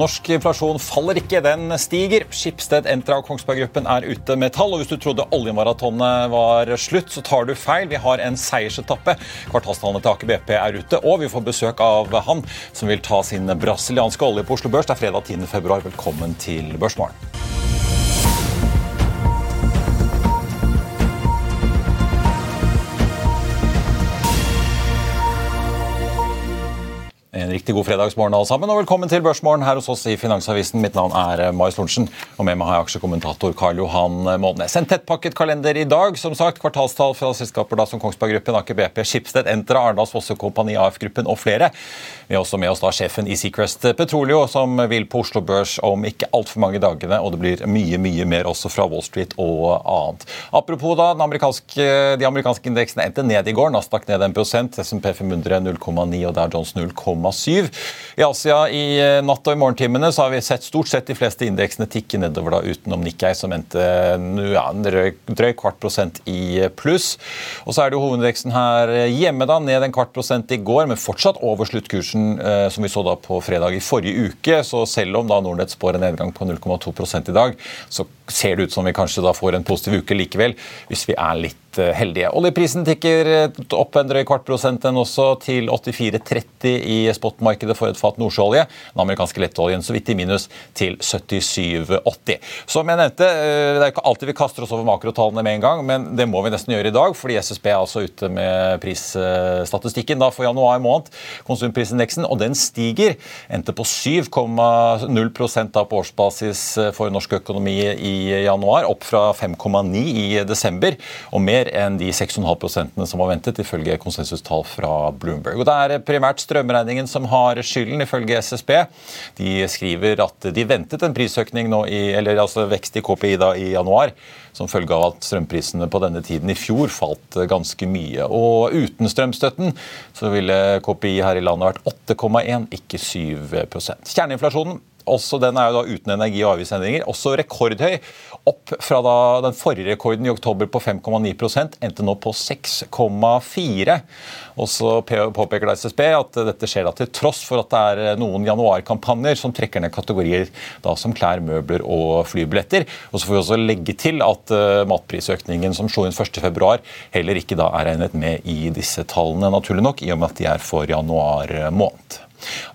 Norsk inflasjon faller ikke, den stiger. Skipsted, Entra og Kongsberg Gruppen er ute med tall. og Hvis du trodde oljemaratonet var slutt, så tar du feil. Vi har en seiersetappe. Kvartalstallene til Aker BP er ute, og vi får besøk av han som vil ta sin brasilianske olje på Oslo Børs. Det er fredag 10. februar. Velkommen til Børsmorgen. En riktig god fredagsmorgen alle sammen, og velkommen til Børsmorgen her hos oss i Finansavisen. Mitt navn er eh, Marius Lorentzen, og med meg har jeg aksjekommentator Karl Johan Månes. En tettpakket kalender i dag. Som sagt, kvartalstall fra selskaper da som Kongsberg Gruppen, Aker BP, Schibsted, Entra, Arendals Fosse Kompani, AF-gruppen og flere. Vi har også med oss da sjefen i Seacrest Petroleo, som vil på Oslo Børs om ikke altfor mange dagene, og det blir mye, mye mer også fra Wall Street og annet. Apropos da, amerikanske, de amerikanske indeksene endte ned i går. Nasdaq ned 1 SMP 500 0,9 og Dow Jones 0,7. I Asia i eh, natt og i morgentimene så har vi sett stort sett de fleste indeksene tikke nedover, da, utenom Nikkei, som endte ja, en drøy, kvart prosent i pluss. Og så er det jo hovedindeksen her hjemme da, ned en kvart prosent i går, men fortsatt over sluttkursen eh, som vi så da på fredag i forrige uke. Så selv om da Nordnett spår en nedgang på 0,2 i dag, så ser det ut som vi kanskje da får en positiv uke likevel, hvis vi er litt eh, heldige. Oljeprisen tikker opp en drøy kvart prosent den også, til 84,30 i spotmarkedet for et fat nordsjøolje. Den amerikanske lettoljen så vidt i minus til 77,80. Som jeg nevnte, eh, det er ikke alltid vi kaster oss over makrotallene med en gang, men det må vi nesten gjøre i dag, fordi SSB er altså ute med prisstatistikken da for januar måned. Konsumprisindeksen, og den stiger. Endte på 7,0 da på årsbasis for norsk økonomi i januar, opp fra 5,9 i desember, og mer enn de 6,5 som var ventet, ifølge konsensustall fra Bloomberg. Og Det er primært strømregningen som har skylden, ifølge SSB. De skriver at de ventet en prisøkning nå i, eller altså vekst i KPI da i januar, som følge av at strømprisene på denne tiden i fjor falt ganske mye. Og uten strømstøtten så ville KPI her i landet vært 8,1, ikke 7% Kjerneinflasjonen også den er jo da uten energi- og avgiftsendringer. Også rekordhøy. Opp fra da den forrige rekorden i oktober på 5,9% endte nå på 6,4 Og så påpeker SSB at dette skjer da til tross for at det er noen januarkampanjer som trekker ned kategorier da som klær, møbler og flybilletter. Og så får vi også legge til at uh, matprisøkningen som slo inn 1.2, heller ikke da er regnet med i disse tallene, naturlig nok, i og med at de er for januar måned.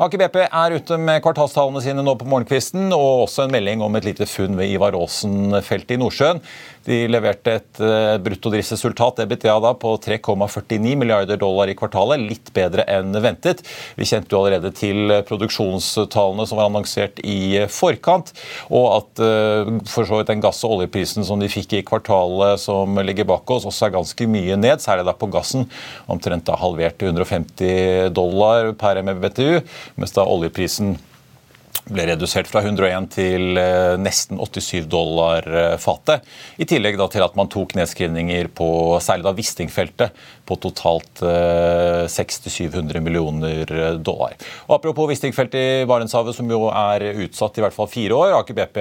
Aker BP er ute med kvartalstallene sine nå på morgenkvisten, og også en melding om et lite funn ved Ivar Aasen-feltet i Nordsjøen. De leverte et uh, bruttodriftsresultat EBITDA da, på 3,49 milliarder dollar i kvartalet, litt bedre enn ventet. Vi kjente jo allerede til produksjonstallene som var annonsert i forkant, og at uh, for så vidt den gass- og oljeprisen som de fikk i kvartalet som ligger bak oss, også er ganske mye ned, særlig da på gassen. Omtrent da halvert til 150 dollar per MBTU, mens da oljeprisen ble redusert fra 101 til eh, nesten 87 dollar eh, fatet. I tillegg til at man tok nedskrivninger på særlig da Wisting-feltet på totalt 600-700 millioner dollar. Og Apropos Wisting-feltet i Barentshavet, som jo er utsatt i hvert fall fire år. Aker BP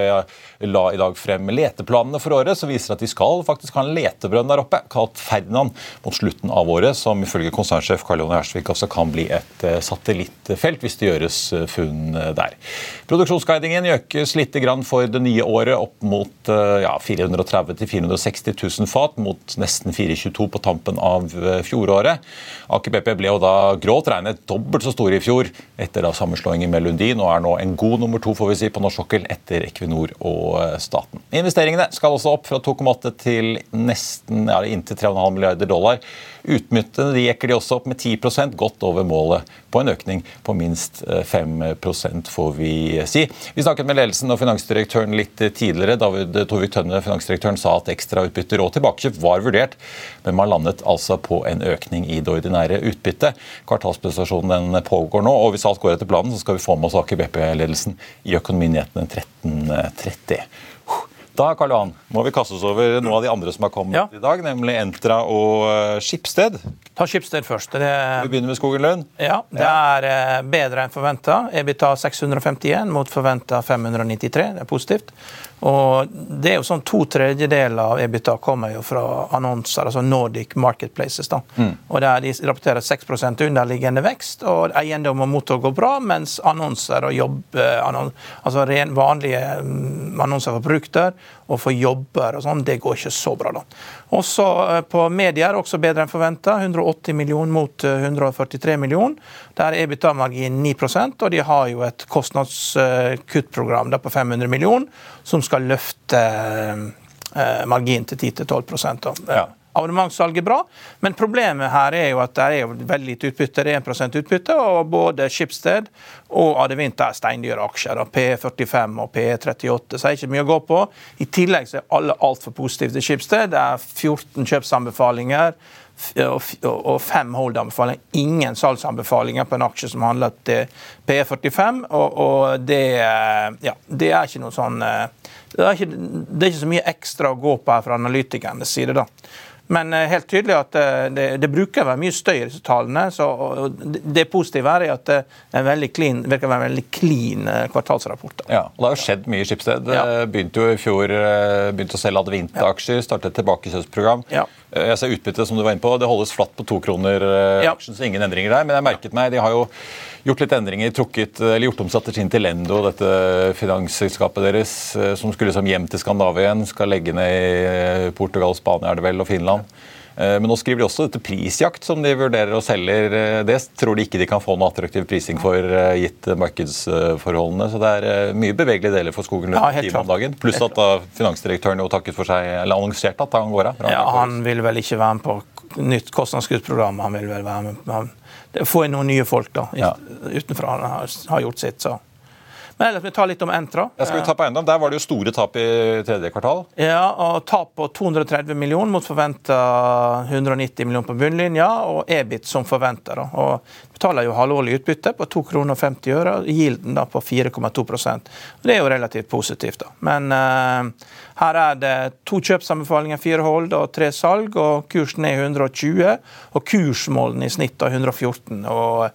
la i dag frem leteplanene for året, som viser at de skal faktisk ha en letebrønn der oppe, kalt Ferdinand, mot slutten av året, som ifølge konsernsjef Karl-Jone Hersvik også kan bli et satellittfelt hvis det gjøres funn der. Produksjonsguidingen økes litt for det nye året, opp mot ja, 430 000-460 000 fat, mot nesten 422 på tampen av fjoråret. Aker BP ble jo da grovt regnet dobbelt så store i fjor etter da sammenslåingen med Lundin, og er nå en god nummer to får vi si, på norsk sokkel etter Equinor og staten. Investeringene skal også opp fra 2,8 til nesten, ja, inntil 3,5 milliarder dollar Utbyttene de jekker de også opp med 10% godt over målet på en økning på minst 5 får vi si. Vi snakket med ledelsen og finansdirektøren litt tidligere. David Torvik Tønne, finansdirektøren, sa at ekstrautbytter og tilbakekjøp var vurdert, men man landet altså på en økning i det ordinære utbyttet. Kvartalsprestasjonen den pågår nå, og hvis alt går etter planen, så skal vi få med oss Aker BP-ledelsen i Økonominyhetene 13.30. Da Karl Johan, må vi kaste oss over noen av de andre som har kommet ja. i dag, nemlig Entra og eh, Skipsted. Ta Skipsted først. Det, vi begynner med Skogen Lund. Ja, Det er eh, bedre enn forventa. EBITA 651 mot forventa 593. Det er positivt. Og det er jo sånn To tredjedeler av EBITA kommer jo fra annonser, altså Nordic Marketplaces. da. Mm. Og der De rapporterer 6% underliggende vekst, og eiendom og motor går bra, mens annonser og jobb, altså ren, vanlige mm, annonser for produkter og for jobber og sånn, det går ikke så bra. da. Også eh, på medier også bedre enn forventa. 180 millioner mot 143 eh, millioner. Der er EBITDA-margin 9% og de har jo et kostnadskuttprogram på 500 millioner som skal løfte margin marginen til 10-12% ja. Abonnementssalg er bra, men problemet her er jo at det er veldig lite utbytte. Det er 1 utbytte, og både Schibsted og Adevinta er steindyre aksjer. P45 og P38, så er det ikke mye å gå på. I tillegg så er alle altfor positive til Schibsted. Det er 14 kjøpsanbefalinger og fem hold-anbefalinger. Ingen salgsanbefalinger på en aksje som handler til P45. Og, og det, ja, det, er ikke noe sånn det er ikke, det er ikke så mye ekstra å gå på her fra analytikernes side. da. Men eh, helt tydelig at eh, det, det bruker å være mye støy i disse tallene. så Det positive er at det er clean, virker å være en veldig clean eh, kvartalsrapport. Ja, og Det har jo skjedd mye i Skipsted. Ja. Begynte jo i fjor begynte å selge Advinta-aksjer, startet et tilbakekjøpsprogram. Ja. Jeg ser utbyttet som du var inne på, det holdes flatt på to kroner aksjen, så ingen endringer der. Men jeg merket meg, de har jo gjort litt endringer, trukket, eller gjort om strategien til Lendo, dette finansselskapet deres, eh, som skulle som hjem til Skandinavia igjen, skal legge ned i Portugal, Spania er det vel, og Finland. Eh, men nå skriver de også dette prisjakt, som de vurderer og selger. Eh, det tror de ikke de kan få noe attraktiv prising for, gitt markedsforholdene. Så det er mye bevegelige deler for Skogen ja, om dagen. Pluss at da finansdirektøren jo takket for seg, eller annonserte at han går av. Ja, han vil vel ikke være med på nytt kostnadskuttprogram. Han vil vel være med på få inn noen nye folk da, utenfra. Har, har gjort sitt. så. Men ellers vil vi ta litt om Entra. Jeg skal vi ta på eiendom? Der var det jo store tap i tredje kvartal. Ja, og Tap på 230 millioner mot forventa 190 millioner på bunnlinja, og EBIT som forventa. Betaler jo halvårlig utbytte på 2,50 kroner 50 øre, gilden da på 4,2% Det er jo relativt positivt. da. Men uh, her er det to kjøpsanbefalinger, fire hold og tre salg, og kursen er 120. Og kursmålene i snitt er 114. og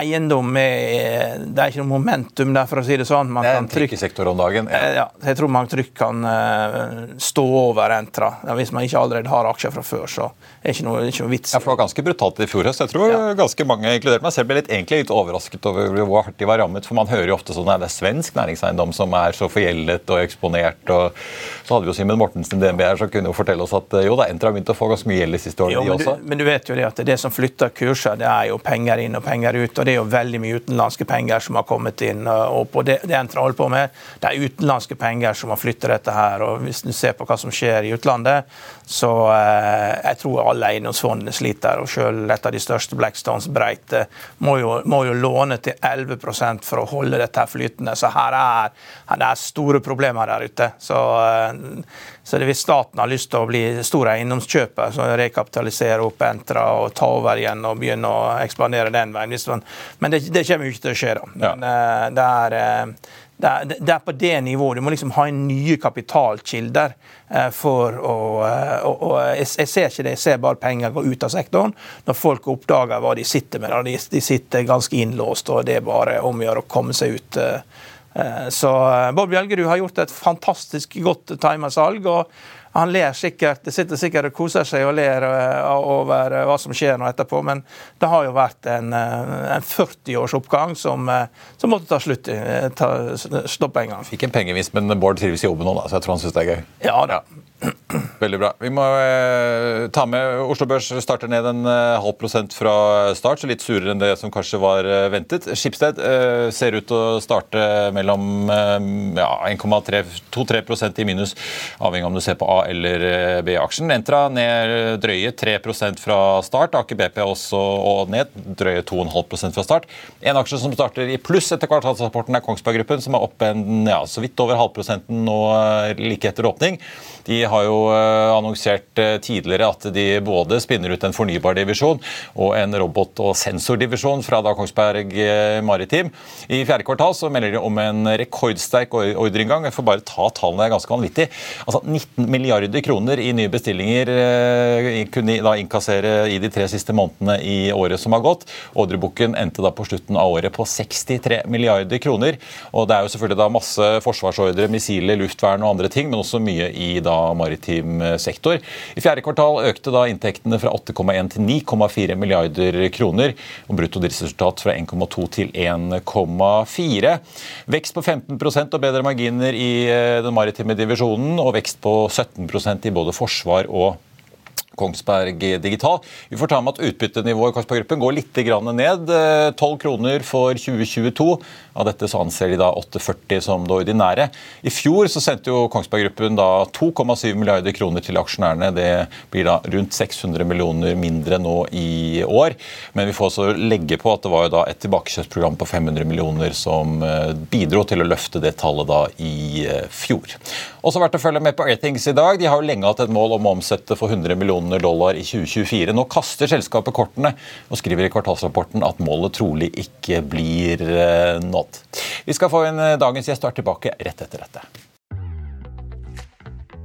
eiendom er, Det er ikke noe momentum der, for å si det sånn. Man det er en trykkesektor om dagen. Ja. ja. jeg tror man trygt kan uh, stå over Entra. Ja, hvis man ikke allerede har aksjer fra før, så er det ikke noe, ikke noe vits. Ja, for Det var ganske brutalt i fjor høst. Jeg tror ja. ganske mange, inkludert meg selv, ble litt, egentlig litt overrasket over hvor hardt de var rammet. For man hører jo ofte sånn at det er svensk næringseiendom som er så forgjeldet og eksponert. og Så hadde vi jo Simen Mortensen DNB her som kunne jo fortelle oss at jo da, Entra har begynt å få ganske mye gjeld de siste årene, jo, men, du, men du vet jo det at det som flytter kurser, det er jo penger inn og penger ut. og og det er jo veldig mye utenlandske penger som har kommet inn. og på Det, det Entra holder på med, det er utenlandske penger som har flyttet dette her. og Hvis du ser på hva som skjer i utlandet, så eh, jeg tror alle eiendomsfondene sliter. og Selv et av de største, Blackstones Breite, må jo, må jo låne til 11 for å holde dette her flytende. Så her er, her er store problemer der ute. Så eh, så det Hvis staten har lyst til å bli stor eiendomskjøper, så rekapitalisere opp Entra og ta over igjen og begynne å ekspandere den veien. Man, men det, det, kommer jo ikke til å skje. da. Men, ja. det, er, eh, det, er, det, er, på det nivået. Du må liksom ha nye kapitalkilder eh, for å og jeg, jeg, ser ikke det, jeg ser bare penger gå ut av sektoren når folk oppdager hva de sitter med. De, de sitter ganske innlåst, og det er bare om å gjøre å komme seg ut. Eh, så Bård Bob Bjelgerud har gjort et fantastisk godt timersalg, salg. og han ler sikkert, sitter sikkert og koser seg og ler eh, over hva som skjer nå etterpå, men det har jo vært en, en 40 års oppgang som, som, måtte ta slutt. Ta, stoppe en gang. Fikk en pengevis, men Bård trives i jobben nå, da, så jeg tror han syns det er gøy. Ja da. Veldig bra. Vi må eh, ta med Oslo Børs starter ned en eh, halv prosent fra start, så litt surere enn det som kanskje var eh, ventet. Skipsted eh, ser ut til å starte mellom eh, ja, 1,2-3 i minus, avhengig av om du ser på A- eller B-aksjen. Entra ned drøye 3% fra start. Aker BP også og ned drøye 2,5% fra start. En aksje som starter i pluss etter kvartalsrapporten, er Kongsberg Gruppen, som er opp en, ja, så vidt over halvprosenten nå like etter åpning. De har jo annonsert tidligere at de både spinner ut en fornybar divisjon og en robot- og sensordivisjon fra da Kongsberg Maritim. I fjerde kvartal så melder de om en rekordsterk ordreinngang. Jeg får bare ta tallene, det er ganske vanvittig. Altså 19 milliarder kroner i nye bestillinger kunne kunne da innkassere i de tre siste månedene i året som har gått. Ordreboken endte da på slutten av året på 63 milliarder kroner. Og det er jo selvfølgelig da masse forsvarsordre, missiler, luftvern og andre ting, men også mye i da maritim sektor. I fjerde kvartal økte da inntektene fra 8,1 til 9,4 milliarder kroner, og brutto driftsresultat fra 1,2 til 1,4. Vekst på 15% og bedre marginer i eh, den maritime divisjonen, og vekst på 17% i både forsvar og Kongsberg Digital. Vi får ta med at Utbyttenivået i Kongsberg Gruppen går litt ned. 12 eh, kroner for 2022. Av dette så anser de da 8,40 som det ordinære. I fjor så sendte jo Kongsberg Gruppen da 2,7 milliarder kroner til aksjonærene. Det blir da rundt 600 millioner mindre nå i år. Men vi får også legge på at det var jo da et tilbakekjøpsprogram på 500 millioner som eh, bidro til å løfte det tallet da i eh, fjor. Også verdt å følge med på Airthings i dag. De har jo lenge hatt et mål om å omsette for 100 millioner dollar i 2024. Nå kaster selskapet kortene og skriver i kvartalsrapporten at målet trolig ikke blir eh, nådd. Vi skal få inn eh, dagens gjest og er tilbake rett etter dette.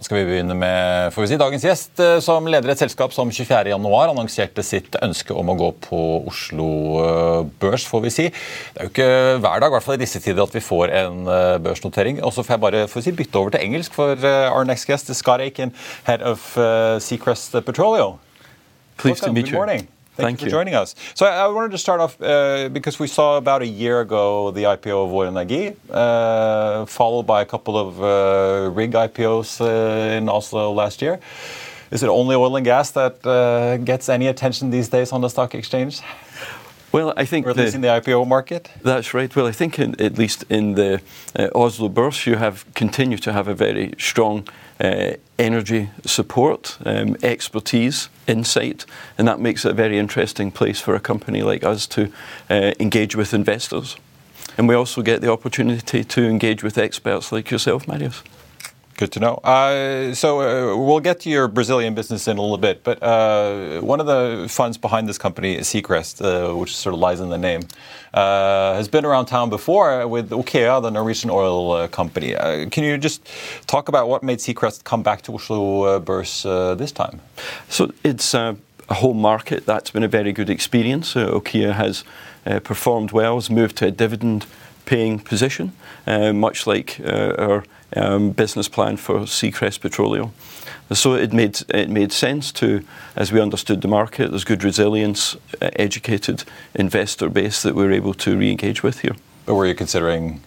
Da skal vi begynne med får vi si, dagens gjest, eh, som leder et selskap som 24.1 annonserte sitt ønske om å gå på Oslo eh, Børs. får vi si. Det er jo ikke hver dag i hvert fall i disse tider, at vi får en eh, børsnotering. Og så får jeg bare får si, bytte over til engelsk, for our next guest Scott Aiken, head of uh, Seacrest Petroleum. Pleased to meet you. Good morning. Thank, Thank you for joining us. So I, I wanted to start off uh, because we saw about a year ago the IPO of Vår Energi, uh, followed by a couple of uh, rig IPOs uh, in Oslo last year. Is it only oil and gas that uh, gets any attention these days on the stock exchange? Well, I think or at the, least in the IPO market. That's right. Well, I think in, at least in the uh, Oslo Børs, you have continued to have a very strong uh, energy support, um, expertise, insight, and that makes it a very interesting place for a company like us to uh, engage with investors. And we also get the opportunity to engage with experts like yourself, Marius. Good to know. Uh, so uh, we'll get to your Brazilian business in a little bit, but uh, one of the funds behind this company, Seacrest, uh, which sort of lies in the name, uh, has been around town before with OKEA, the Norwegian oil uh, company. can you just talk about what made Seacrest come back to Oslo Børs this time? So it's a home market. That's been a very good experience. OKEA has performed well, has moved to a dividend paying position, much like our um, business plan for Seacrest Petroleo. So it made it made sense to, as we understood the market, there's good resilience, uh, educated investor base that we're able to re-engage with here. But were you considering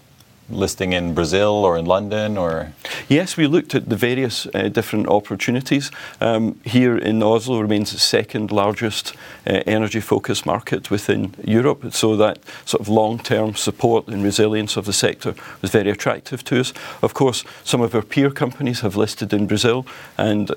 listing in Brazil or in London or? Yes, we looked at the various uh, different opportunities. Um, here in Oslo remains the second largest uh, energy focused market within Europe, so that sort of long term support and resilience of the sector was very attractive to us. Of course, some of our peer companies have listed in Brazil and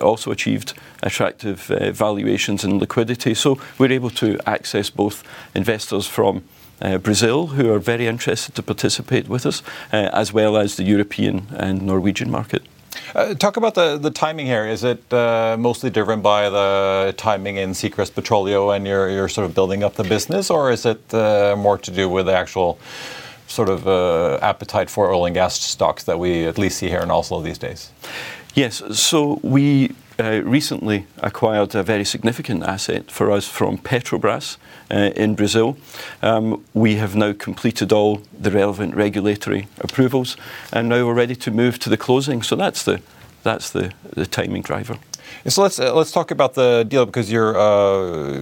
also achieved attractive uh, valuations and liquidity, so we're able to access both investors from uh, Brazil, who are very interested to participate with us, uh, as well as the European and Norwegian market. Uh, talk about the, the timing here. Is it uh, mostly driven by the timing in Seacrest Petroleo and you're, you're sort of building up the business, or is it uh, more to do with the actual sort of uh, appetite for oil and gas stocks that we at least see here in Oslo these days? Yes, so we uh, recently acquired a very significant asset for us from Petrobras uh, in Brazil. Um, we have now completed all the relevant regulatory approvals and now we're ready to move to the closing. So that's the that's the, the timing driver. So let's uh, let's talk about the deal because you're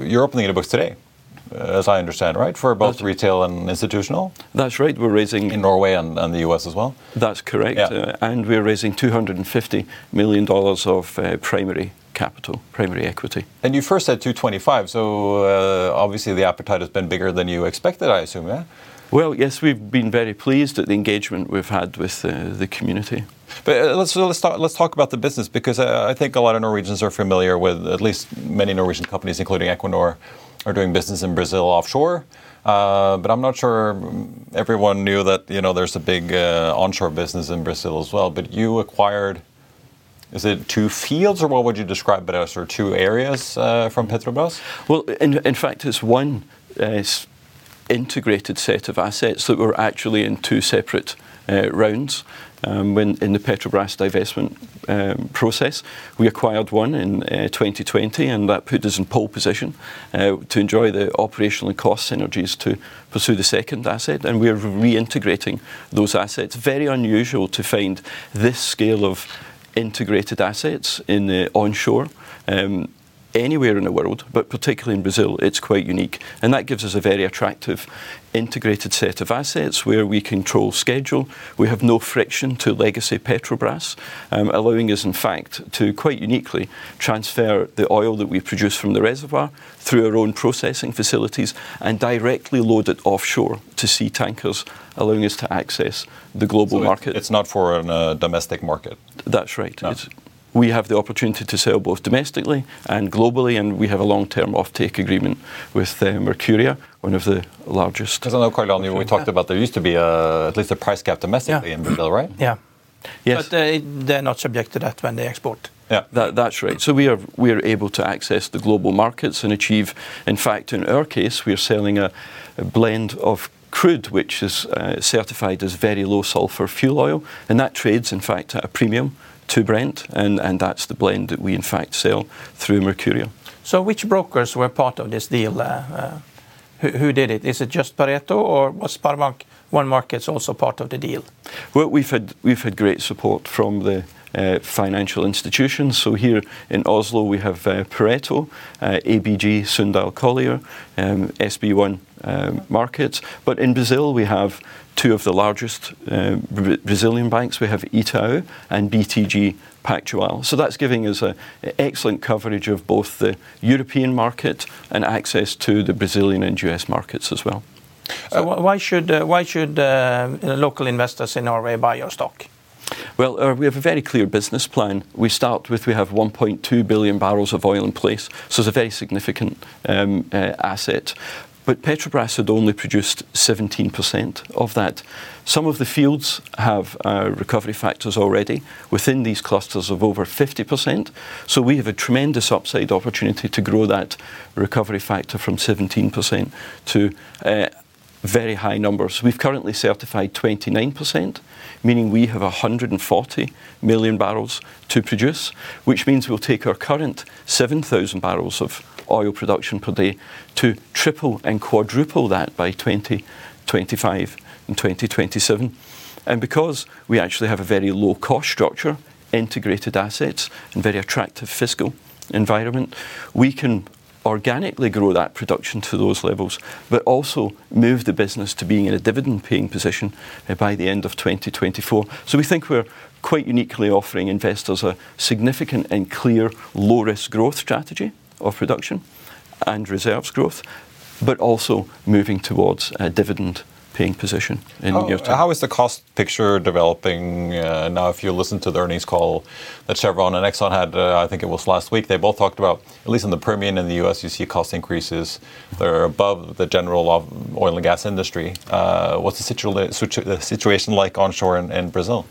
you're opening the books today, as I understand, right? For both that's, retail and institutional. That's right. We're raising in Norway and, and the US as well. That's correct. Yeah. Uh, and we're raising 250 million dollars of uh, primary capital, primary equity. And you first said 225, so uh, obviously the appetite has been bigger than you expected, I assume, yeah? Well, yes, we've been very pleased at the engagement we've had with uh, the community. But uh, let's let's talk, let's talk about the business because uh, I think a lot of Norwegians are familiar with at least many Norwegian companies, including Equinor, are doing business in Brazil offshore. Uh, but I'm not sure everyone knew that you know there's a big uh, onshore business in Brazil as well. But you acquired is it two fields, or what would you describe it as, or two areas uh, from Petrobras? Well, in, in fact, it's one uh, integrated set of assets that were actually in two separate rounds. Um, when in the Petrobras divestment um, process, we acquired one in uh, 2020, and that put us in pole position uh, to enjoy the operational and cost synergies to pursue the second asset. And we're reintegrating those assets. Very unusual to find this scale of integrated assets in the onshore. Um, anywhere in the world, but particularly in Brazil, it's quite unique. And that gives us a very attractive integrated set of assets where we control schedule. We have no friction to legacy Petrobras, um, allowing us, in fact, to quite uniquely transfer the oil that we produce from the reservoir through our own processing facilities and directly load it offshore to sea tankers, allowing us to access the global so market. It's not for a uh, domestic market. That's right. No we have the opportunity to sell both domestically and globally, and we have a long-term offtake agreement with uh, Mercuria, one of the largest. Because I know, Carl, we talked about there used to be a, at least a price cap domestically yeah. in Brazil, right? Yeah. Yes. But uh, they're not subject to that when they export. Yeah, that, that's right. So we are we are able to access the global markets and achieve. In fact, in our case, we are selling a, a blend of crude, which is uh, certified as very low sulfur fuel oil, and that trades, in fact, at a premium to Brent, and, and that's the blend that we in fact sell through Mercuria. So, which brokers were part of this deal? Who, did it? Is it just Pareto, or was SpareBank 1 Markets also part of the deal? Well, we've had great support from the uh, financial institutions. So here in Oslo we have uh, Pareto, uh, ABG Sundal Collier, um, SB1 um, markets. But in Brazil we have two of the largest uh, Brazilian banks. We have Itaú and BTG Pactual. So that's giving us an excellent coverage of both the European market and access to the Brazilian and US markets as well. Why should uh, why should uh, local investors in Norway buy your stock? Well, uh, we have a very clear business plan. We start with we have 1.2 billion barrels of oil in place, so it's a very significant um, asset. But Petrobras had only produced 17% of that. Some of the fields have uh, recovery factors already within these clusters of over 50%. So we have a tremendous upside opportunity to grow that recovery factor from 17% to uh, very high numbers. We've currently certified 29%, meaning we have 140 million barrels to produce, which means we'll take our current 7,000 barrels of oil production per day to triple and quadruple that by 2025 and 2027. And because we actually have a very low cost structure, integrated assets, and very attractive fiscal environment, we can organically grow that production to those levels, but also move the business to being in a dividend paying position uh, by the end of 2024. So we think we're quite uniquely offering investors a significant and clear low risk growth strategy of production and reserves growth, but also moving towards a dividend paying position in how, near term. How is the cost picture developing uh, now? If you listen to the earnings call that Chevron and Exxon had, uh, I think it was last week, they both talked about, at least in the Permian in the U.S., you see cost increases that are above the general oil and gas industry. Uh, what's the, situa- situ- the, situation like onshore in, in, Brazil?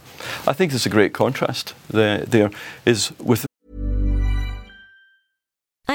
I think there's a great contrast there, there is with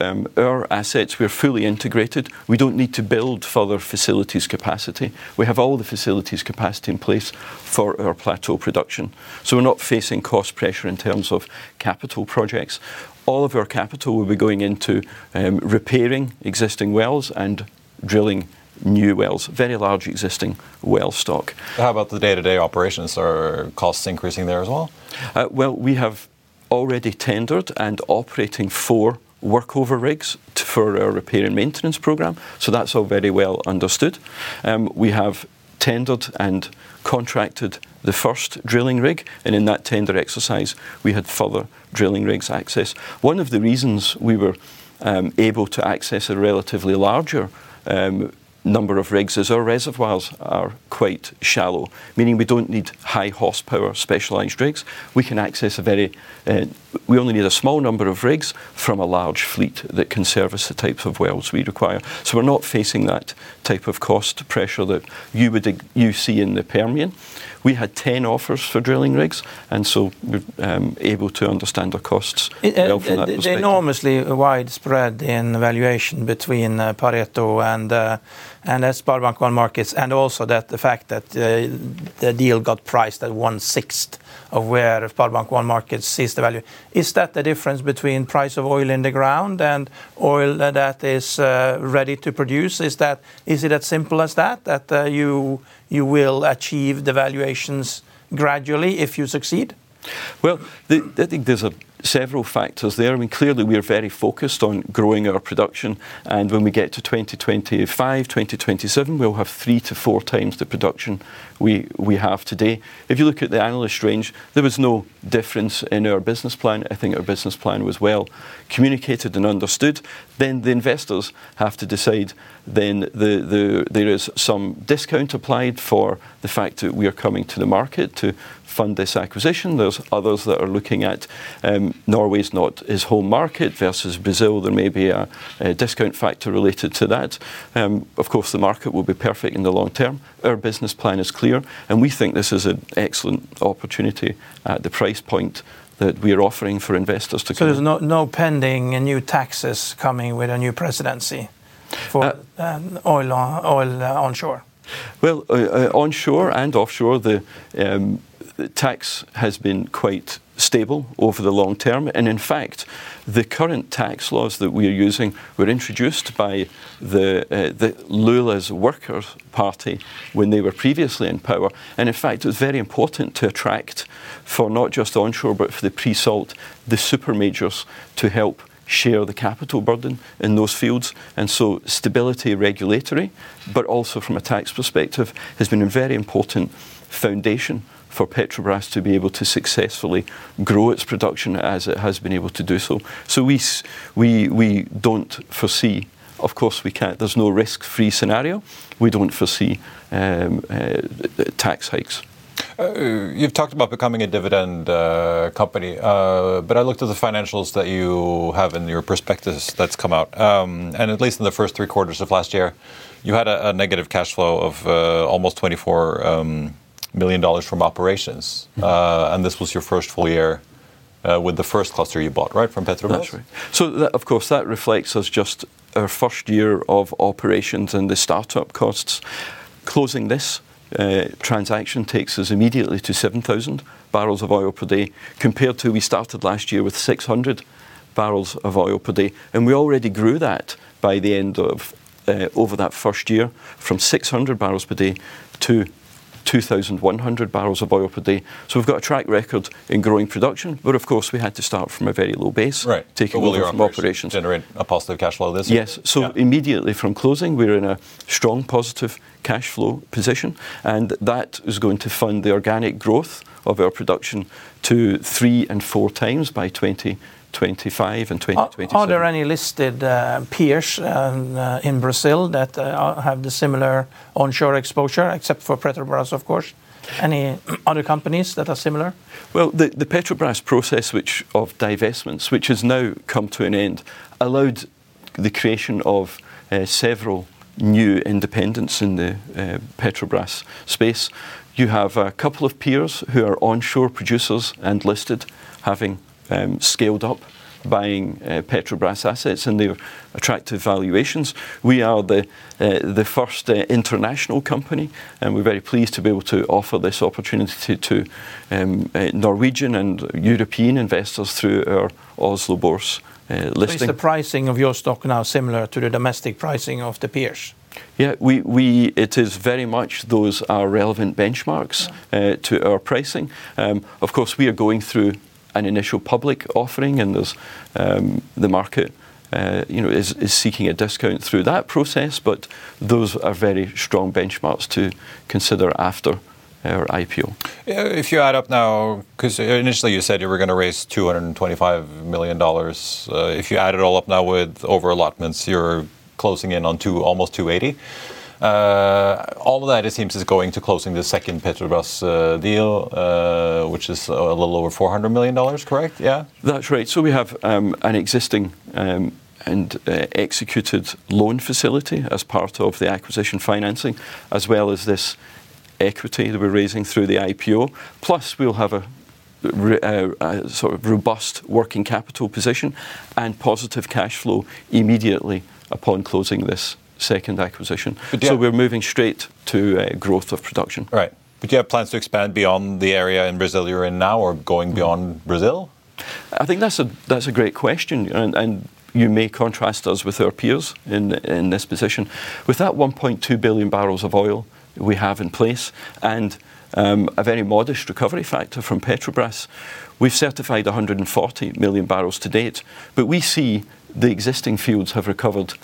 Um, our assets, we're fully integrated. We don't need to build further facilities capacity. We have all the facilities capacity in place for our plateau production. So we're not facing cost pressure in terms of capital projects. All of our capital will be going into um, repairing existing wells and drilling new wells, very large existing well stock. How about the day-to-day operations? Are costs increasing there as well? Uh, well, we have already tendered and operating four workover rigs t- for our repair and maintenance program, so that's all very well understood. Um, we have tendered and contracted the first drilling rig, and in that tender exercise, we had further drilling rigs access. One of the reasons we were um, able to access a relatively larger um, number of rigs is our reservoirs are quite shallow, meaning we don't need high horsepower specialised rigs. We can access a very, uh, we only need a small number of rigs from a large fleet that can service the types of wells we require. So we're not facing that type of cost pressure that you would you see in the Permian. We had 10 offers for drilling rigs, and so we're um, able to understand our costs It- uh, well from that the perspective. enormously widespread in valuation between uh, Pareto and uh, and uh, SpareBank One Markets, and also that the fact that uh, the deal got priced at one sixth of where SpareBank One Markets sees the value. Is that the difference between price of oil in the ground and oil that is uh, ready to produce? Is that is it as simple as that? That uh, you you will achieve the valuations gradually if you succeed? Well, I think there's a, several factors there. I mean, clearly we're very focused on growing our production, and when we get to 2025, 2027, we'll have three to four times the production we, we have today. If you look at the analyst range, there was no difference in our business plan. I think our business plan was well communicated and understood. Then the investors have to decide. Then the, the, there is some discount applied for the fact that we are coming to the market to fund this acquisition. There's others that are looking at um, Norway's not his home market versus Brazil. There may be a, a discount factor related to that. Um, of course, the market will be perfect in the long term. Our business plan is clear, and we think this is an excellent opportunity at the price point that we are offering for investors to So come. there's no, no pending new taxes coming with a new presidency for Uh, um, oil, on, oil uh, onshore. Well, uh, uh, onshore and offshore, the, um, the tax has been quite stable over the long term. And in fact, the current tax laws that we are using were introduced by the, uh, the Lula's Workers' Party when they were previously in power. And in fact, it was very important to attract, for not just onshore, but for the pre-salt, the super majors to help share the capital burden in those fields. And so stability regulatory, but also from a tax perspective, has been a very important foundation for Petrobras to be able to successfully grow its production as it has been able to do so. So we, we, we don't foresee, of course we can't, there's no risk-free scenario, we don't foresee um, uh, tax hikes. Uh, You've talked about becoming a dividend uh, company, uh, but I looked at the financials that you have in your prospectus that's come out, um, and at least in the first three quarters of last year, you had a, a negative cash flow of uh, almost 24 um, million dollars from operations, uh, and this was your first full year uh, with the first cluster you bought, right, from Petrobras? That's right. So, that, of course, that reflects us just our first year of operations and the startup costs. Closing this transaction takes us immediately to 7,000 barrels of oil per day, compared to we started last year with 600 barrels of oil per day. And we already grew that by the end of over that first year from 600 barrels per day to 2,100 barrels of oil per day. So we've got a track record in growing production, but of course, we had to start from a very low base. Right. Taking over from operations. Generate a positive cash flow this year? Yes. So immediately from closing, we're in a strong positive cash flow position, and that is going to fund the organic growth of our production to three and four times by 2025 and 2027. Are there any listed uh, peers uh, uh, in Brazil that have the similar onshore exposure, except for Petrobras, of course? Any other companies that are similar? Well, the Petrobras process which of divestments, which has now come to an end, allowed the creation of several new independents in the Petrobras space. You have a couple of peers who are onshore producers and listed, having Um, scaled up, buying uh, Petrobras assets, and they're attractive valuations. We are the uh, first uh, international company, and we're very pleased to be able to offer this opportunity to um, Norwegian and European investors through our Oslo Børs listing. Is the pricing of your stock now similar to the domestic pricing of the peers? Yeah. It is very much those are relevant benchmarks to our pricing. Um, of course, we are going through an initial public offering, and there's the market Uh, you know, is is seeking a discount through that process, but those are very strong benchmarks to consider after our IPO. If you add up now, because initially you said you were going to raise $225 million. If you add it all up now with over-allotments, you're closing in on two, almost $280 million. Uh, all of that, it seems, is going to closing the second Petrobras uh, deal, uh, which is a little over $400 million, correct? Yeah. That's right. So we have um, an existing um, and executed loan facility as part of the acquisition financing, as well as this equity that we're raising through the IPO. Plus, we'll have a sort of robust working capital position and positive cash flow immediately upon closing this second acquisition. So we're moving straight to uh, growth of production. Right. But do you have plans to expand beyond the area in Brazil you're in now or going hmm. beyond Brazil? I think that's a that's a great question, and and you may contrast us with our peers in this position. With that 1.2 billion barrels of oil we have in place and um, a very modest recovery factor from Petrobras, we've certified 140 million barrels to date. But we see the existing fields have recovered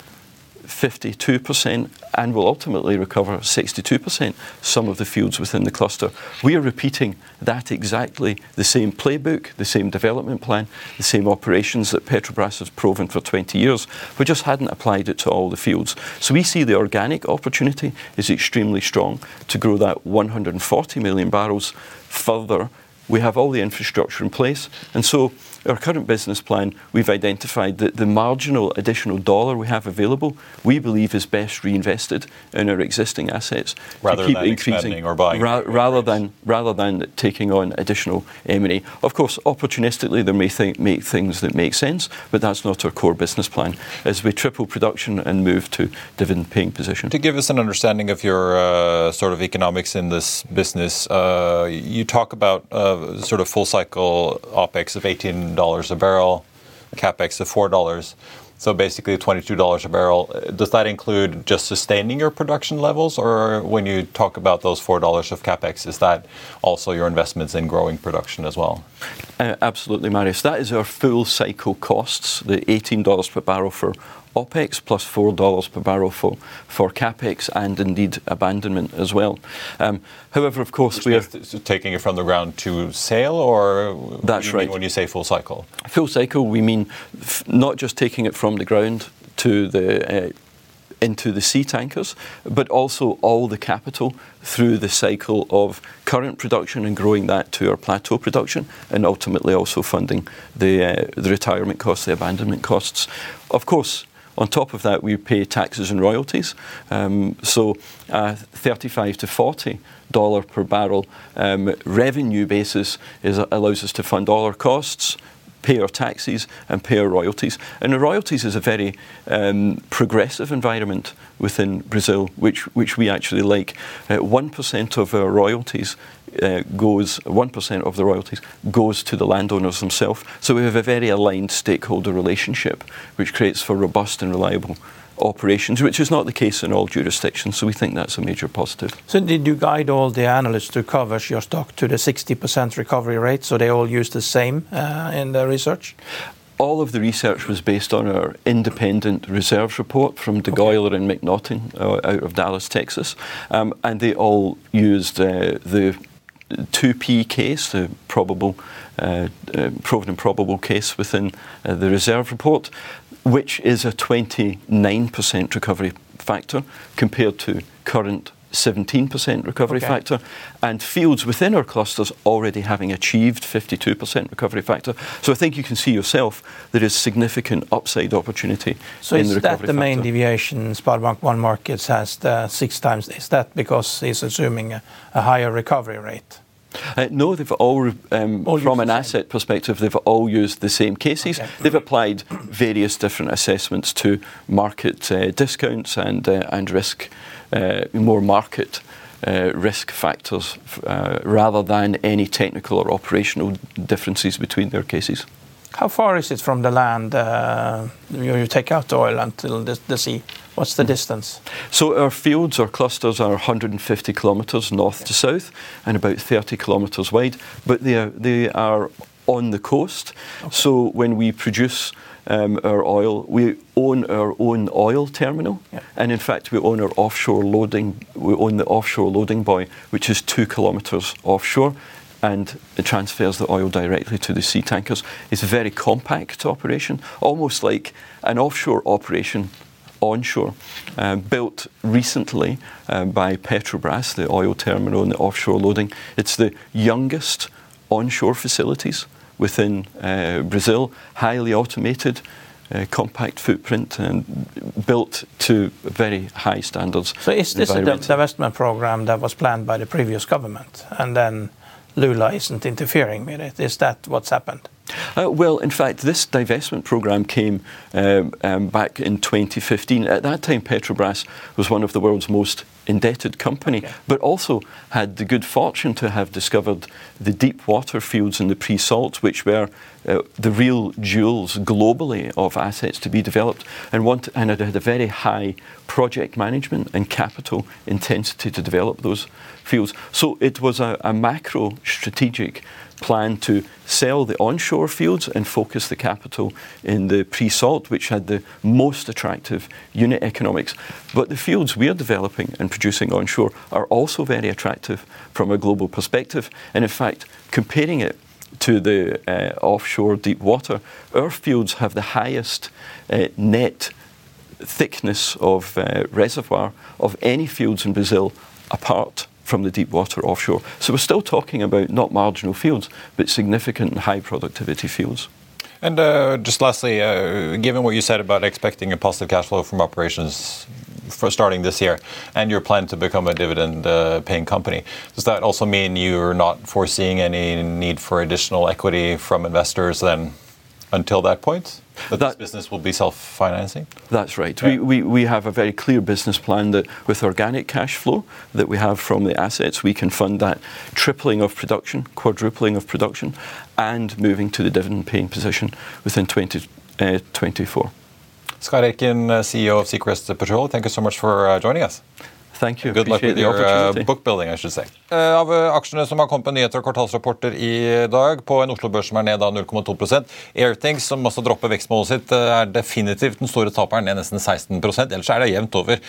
52% and will ultimately recover 62%, some of the fields within the cluster. We are repeating that exactly the same playbook, the same development plan, the same operations that Petrobras has proven for 20 years. We just hadn't applied it to all the fields. So we see the organic opportunity is extremely strong to grow that 140 million barrels further. We have all the infrastructure in place. Our current business plan, we've identified that the marginal additional dollar we have available, we believe is best reinvested in our existing assets to keep. Rather than expanding or buying. Rather than rather than taking on additional M&A. Of course, opportunistically, there may make things that make sense, but that's not our core business plan as we triple production and move to dividend-paying position. To give us an understanding of your uh, sort of economics in this business, uh, you talk about uh, sort of full cycle OpEx of $18 a barrel, CapEx of $4. So basically $22 a barrel. Does that include just sustaining your production levels? Or when you talk about those $4 of CapEx, is that also your investments in growing production as well? Uh, absolutely, Marius. That is our full cycle costs, the $18 per barrel for OpEx plus $4 per barrel for for CapEx and indeed abandonment as well. However, of course, we are. Taking it from the ground to sale or? That's right. When you say full cycle? Full cycle, we mean not just taking it from the ground to the. Uh, into the sea tankers, but also all the capital through the cycle of current production and growing that to our plateau production, and ultimately also funding the the retirement costs, the abandonment costs. Of course, on top of that, we pay taxes and royalties. So, $35-$40 per barrel revenue basis allows us to fund all our costs, pay our taxes and pay our royalties. And the royalties is a very um, progressive environment within Brazil, which, which we actually like. Uh, 1% of our royalties uh, goes, 1% of the royalties goes to the landowners themselves. So we have a very aligned stakeholder relationship, which creates for robust and reliable operations, which is not the case in all jurisdictions. So we think that's a major positive. So did you guide all the analysts to cover your stock to the 60% recovery rate, so they all use the same uh, in their research? all of the research was based on our independent reserves report from DeGolyer okay. and MacNaughton uh, out of Dallas, Texas. Um, and they all used uh, the 2P case, the probable, uh, uh, proven and probable case within uh, the reserve report which is a 29% recovery factor compared to current 17% recovery okay. factor, and fields within our clusters already having achieved 52% recovery factor. So I think you can see yourself there is significant upside opportunity so in the recovery factor. So is that the main deviation SpareBank 1 Markets has the six times? Is that because it's assuming a, a higher recovery rate? Uh, no, they've all, um, all from an asset perspective, they've all used the same cases. Okay. They've applied various different assessments to market uh, discounts and uh, and risk, uh, more market. Uh, risk factors uh, rather than any technical or operational differences between their cases. How far is it from the land you take out oil until the, the sea? What's the distance? So our fields, our clusters are 150 kilometres north to south and about 30 kilometres wide, but they are, they are on the coast. So when we produce um, our oil, we own our own oil terminal, yeah. and in fact we own our offshore loading. We own the offshore loading buoy, which is two kilometres offshore, and it transfers the oil directly to the sea tankers. It's a very compact operation, almost like an offshore operation onshore, um, built recently um, by Petrobras, the oil terminal and the offshore loading. It's the youngest onshore facilities within uh, Brazil, highly automated. Uh, compact footprint and built to very high standards. So, is this a divestment program that was planned by the previous government, and then Lula isn't interfering with it? Is that what's happened? Uh, well, in fact, this divestment program came um, um, back in 2015. At that time, Petrobras was one of the world's most indebted company, okay. but also had the good fortune to have discovered the deep water fields in the pre-salt, which were uh, the real jewels globally of assets to be developed, and, want, and it had a very high project management and capital intensity to develop those fields. So it was a, a macro strategic plan to sell the onshore fields and focus the capital in the pre salt, which had the most attractive unit economics. But the fields we're developing and producing onshore are also very attractive from a global perspective. And in fact, comparing it to the uh, offshore deep water, our fields have the highest uh, net thickness of uh, reservoir of any fields in Brazil apart from the deep water offshore. So we're still talking about not marginal fields, but significant and high productivity fields. And uh, just lastly, uh, given what you said about expecting a positive cash flow from operations for starting this year, and your plan to become a dividend-paying uh, company, does that also mean you're not foreseeing any need for additional equity from investors then until that point? That, that, this business will be self-financing? That's right. Yeah. We, we, we have a very clear business plan that with organic cash flow that we have from the assets, we can fund that tripling of production, quadrupling of production, and moving to the dividend-paying position within 2024. Uh, Scott Aitken, uh, CEO of Seacrest Petroleo, thank you so much for uh, joining us. Thank you. Good luck with your uh, book building, I should say. Uh, av uh, aksjene som har kommet med nyheter og kvartalsrapporter i dag, på en Oslo-børs som er ned 0,2% Airthings, som også dropper vekstmålet sitt, uh, er definitivt den store taperen, ned nesten 16% Ellers er det jevnt over.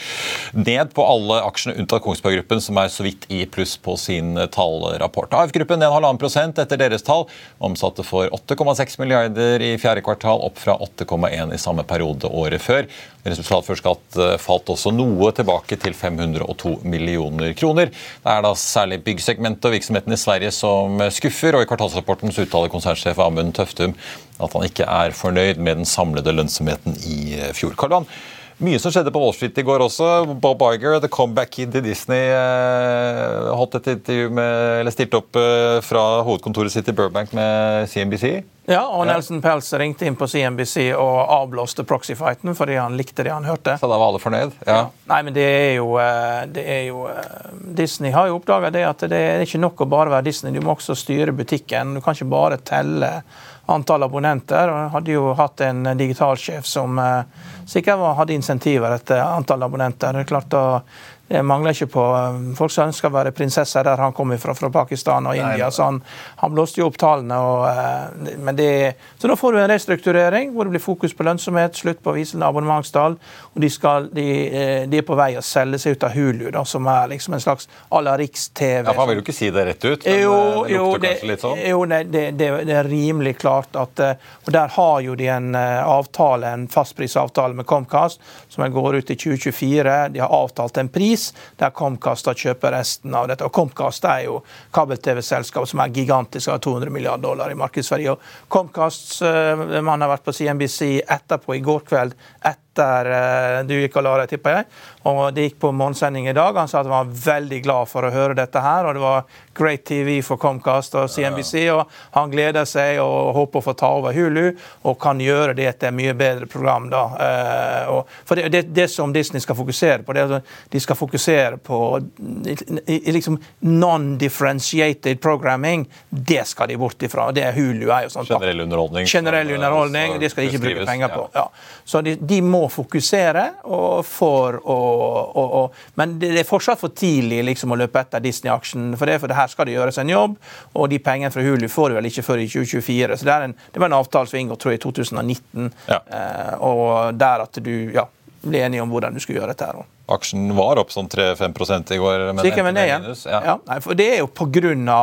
Ned på alle aksjene unntatt Kongsberg Gruppen, som er så vidt i pluss på sin uh, tallrapport. AF-gruppen ned 1,5 prosent etter deres tall. Omsatte for 8,6 milliarder i fjerde kvartal, opp fra 8,1 i samme periode året før. Resultat før skatt falt også noe tilbake til 500 102 millioner kroner. Det er da særlig byggsegmentet og virksomheten i Sverige som skuffer, og i kvartalsrapporten så uttaler konsernsjef Amund Tøftum at han ikke er fornøyd med den samlede lønnsomheten i fjor. Karl mye som skjedde på Wall Street i går også. Bob Iger, the comeback kid i Disney, holdt et intervju med, eller stilte opp fra hovedkontoret sitt i Burbank med CNBC. Ja, og Nelson Pels ringte inn på CNBC og avblåste proxy-fighten fordi han likte det han hørte. Så da var alle fornøyd? Ja. Nei, men det er jo, eh, det er jo eh, Disney har jo oppdaga det at det er ikke nok å bare være Disney, du må også styre butikken. Du kan ikke bare telle antall abonnenter. og Hadde jo hatt en digitalsjef som eh, sikkert hadde insentiver etter antall abonnenter. Det er klart da det mangler ikke på eh, folk som ønsker å være prinsesser der han kommer fra, fra Pakistan og India. Nei, så han, han, blåste jo opp tallene. Og, eh, men det, så nå får du en restrukturering hvor det blir fokus på lønnsomhet, slutt på visende vise abonnementstall. Og de, skal, de, eh, de, er på vei å selge seg ut av Hulu, da, som er liksom en slags à la Riks-TV. Ja, Han vil jo ikke si det rett ut, men jo, det lukter det, kanskje litt sånn? Jo, det, det, er rimelig klart at Og der har jo de en avtale, en fastprisavtale med Comcast som går ut i 2024. De har avtalt en pris pris, der Comcast kjøper resten av dette. Og Comcast er jo kabel-TV-selskap som er gigantisk, har 200 milliarder dollar i markedsverdi. Og Comcast, eh, man har vært på CNBC etterpå i går kveld, etter etter eh, du gikk og la deg, tipper jeg. Og det gikk på morgensending i dag. Han sa at han var veldig glad for å høre dette her. Og det var great TV for Comcast og CNBC. Og han gleder seg og håper å få ta over Hulu, og kan gjøre det til et mye bedre program. da. Eh, for det, det, det som Disney skal fokusere på, det er at de skal fokusere på liksom non-differentiated programming. Det skal de bort ifra. Det er Hulu er jo sånn. Generell underholdning. Generell underholdning, Det skal de ikke bruke penger på. Ja. Så de, de må fokusere og for å, å, å, Men det er fortsatt for tidlig liksom, å løpe etter Disney-aksjen for det, for det her skal det gjøres en jobb. Og de pengene fra Hulu får du vel ikke før i 2024. Så det, en, det var en avtale som inngått i 2019, ja. eh, og der at du ja, ble enige om hvordan du skulle gjøre dette. her. Aksjen var opp sånn 3-5 i går. Men Sikker med det igjen. Ja. Ja, nei, for det er jo pga.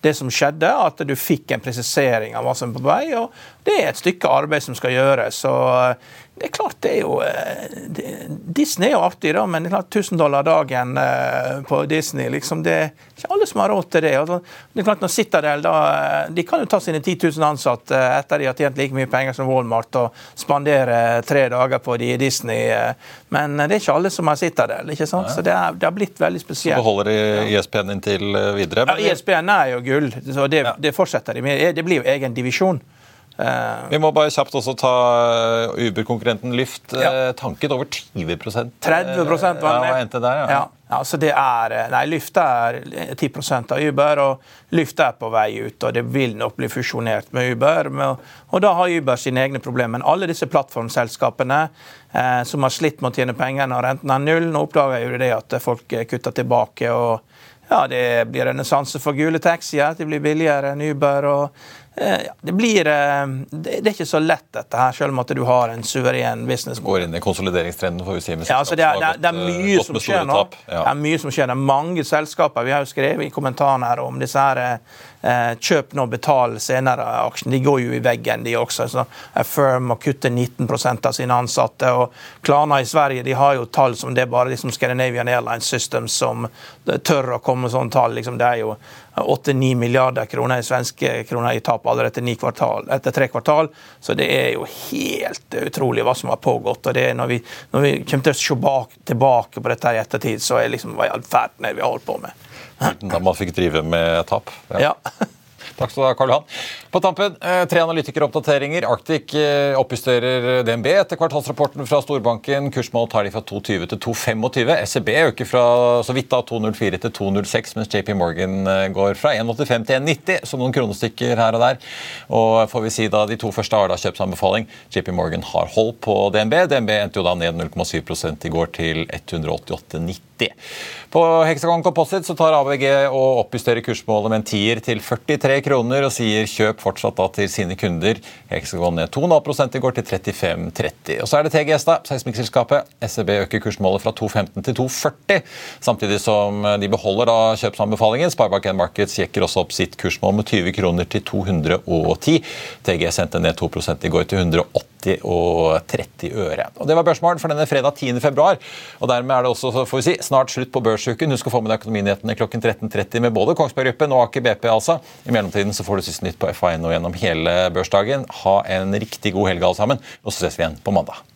det som skjedde, at du fikk en presisering av hva som er på vei. og Det er et stykke arbeid som skal gjøres. og det er klart det er jo eh, det, Disney er jo artig, da, men det er klart 1000 dollar dagen eh, på Disney liksom, Det er ikke alle som har råd til det. Det er klart når Citadel da, eh, de kan jo ta sine 10 000 ansatte etter de har tjent like mye penger som Walmart og spandere tre dager på de i Disney. Men det er ikke alle som har Citadel. ikke sant? Så det, er, det har blitt veldig spesielt. Så beholder de ISP-en inntil videre? Men... Ja, ISP-en er jo gull. så det, det fortsetter de med. Det blir jo egen divisjon. Eh, Vi må bare kjapt også ta eh, Uber-konkurrenten Lyft. Ja. Eh, tanket over 20 30 var den. Ja, endte der, ja. ja. Ja, det er, nei, Lyft er 10% av Uber, og Lyft er på vei ut. og Det vil nok bli fusjonert med Uber. og Da har Uber sine egne problemer. Men alle disse plattformselskapene eh, som har slitt med å tjene penger når renten er null, nå oppdager jo det at folk kutter tilbake. og ja, Det blir renessanse for gule taxier. De blir billigere enn Uber. og ja, det, blir, eh, det er ikke så lett, dette her, selv om at du har en suveren business. Går inn i konsolideringstrenden, får vi si. Ja, altså det, er, det, er, det, er, mye som skjer nå. Ja. Det er mye som skjer. Det er mange selskaper. Vi har jo skrevet i kommentarene her om disse her eh, kjøp nå, betal senere-aksjene. De går jo i veggen, de også. Så Affirm må kutte 19 av sine ansatte. og Klana i Sverige de har jo tall som det er bare liksom Scandinavian Airlines Systems som tør å komme med sånne tall. Liksom, det er jo 8-9 milliarder kroner i svenske kroner i tap allerede etter, kvartal, etter, tre kvartal. Så det er jo helt utrolig hva som har pågått. og det er Når vi, når vi kommer til å se bak, tilbake på dette i ettertid, så er liksom hva i all verden vi har holdt på med. Da man fikk drive med tap? Ja. ja. Takk skal du ha, Karl Johan. På tampen, eh, tre analytikeroppdateringer. Arctic eh, oppjusterer DNB etter kvartalsrapporten fra storbanken. Kursmål tar de fra 2,20 til 2,25. SEB øker fra så vidt da 2,04 til 2,06, mens JP Morgan eh, går fra 1,85 til 1,90, så noen kronestykker her og der. Og får vi si da De to første har da kjøpsanbefaling. JP Morgan har hold på DNB. DNB endte jo da ned 0,7 i går til 188,90. På Hexagon Composite så tar ABG og oppjusterer kursmålet med en tier til 43 kroner og sier kjøp fortsatt da til sine kunder. Hexagon ned 2,5 i går til 35,30. Og så er det TGS, da, seismikkselskapet. SEB øker kursmålet fra 2,15 til 2,40, samtidig som de beholder da kjøpsanbefalingen. Sparebank1 Markets jekker også opp sitt kursmål med 20 kroner til 210. TGS sendte ned 2 i går til 180 og 30 øre. Og Det var børsmålen for denne fredag 10. februar. Og dermed er det også får vi si, snart slutt på børsuken. Husk å få med deg Økonominyhetene klokken 13.30 med både Kongsberg Gruppen og Aker BP. altså. I mellomtiden så får du siste nytt på FA1 og gjennom hele børsdagen. Ha en riktig god helg alle sammen, og så ses vi igjen på mandag.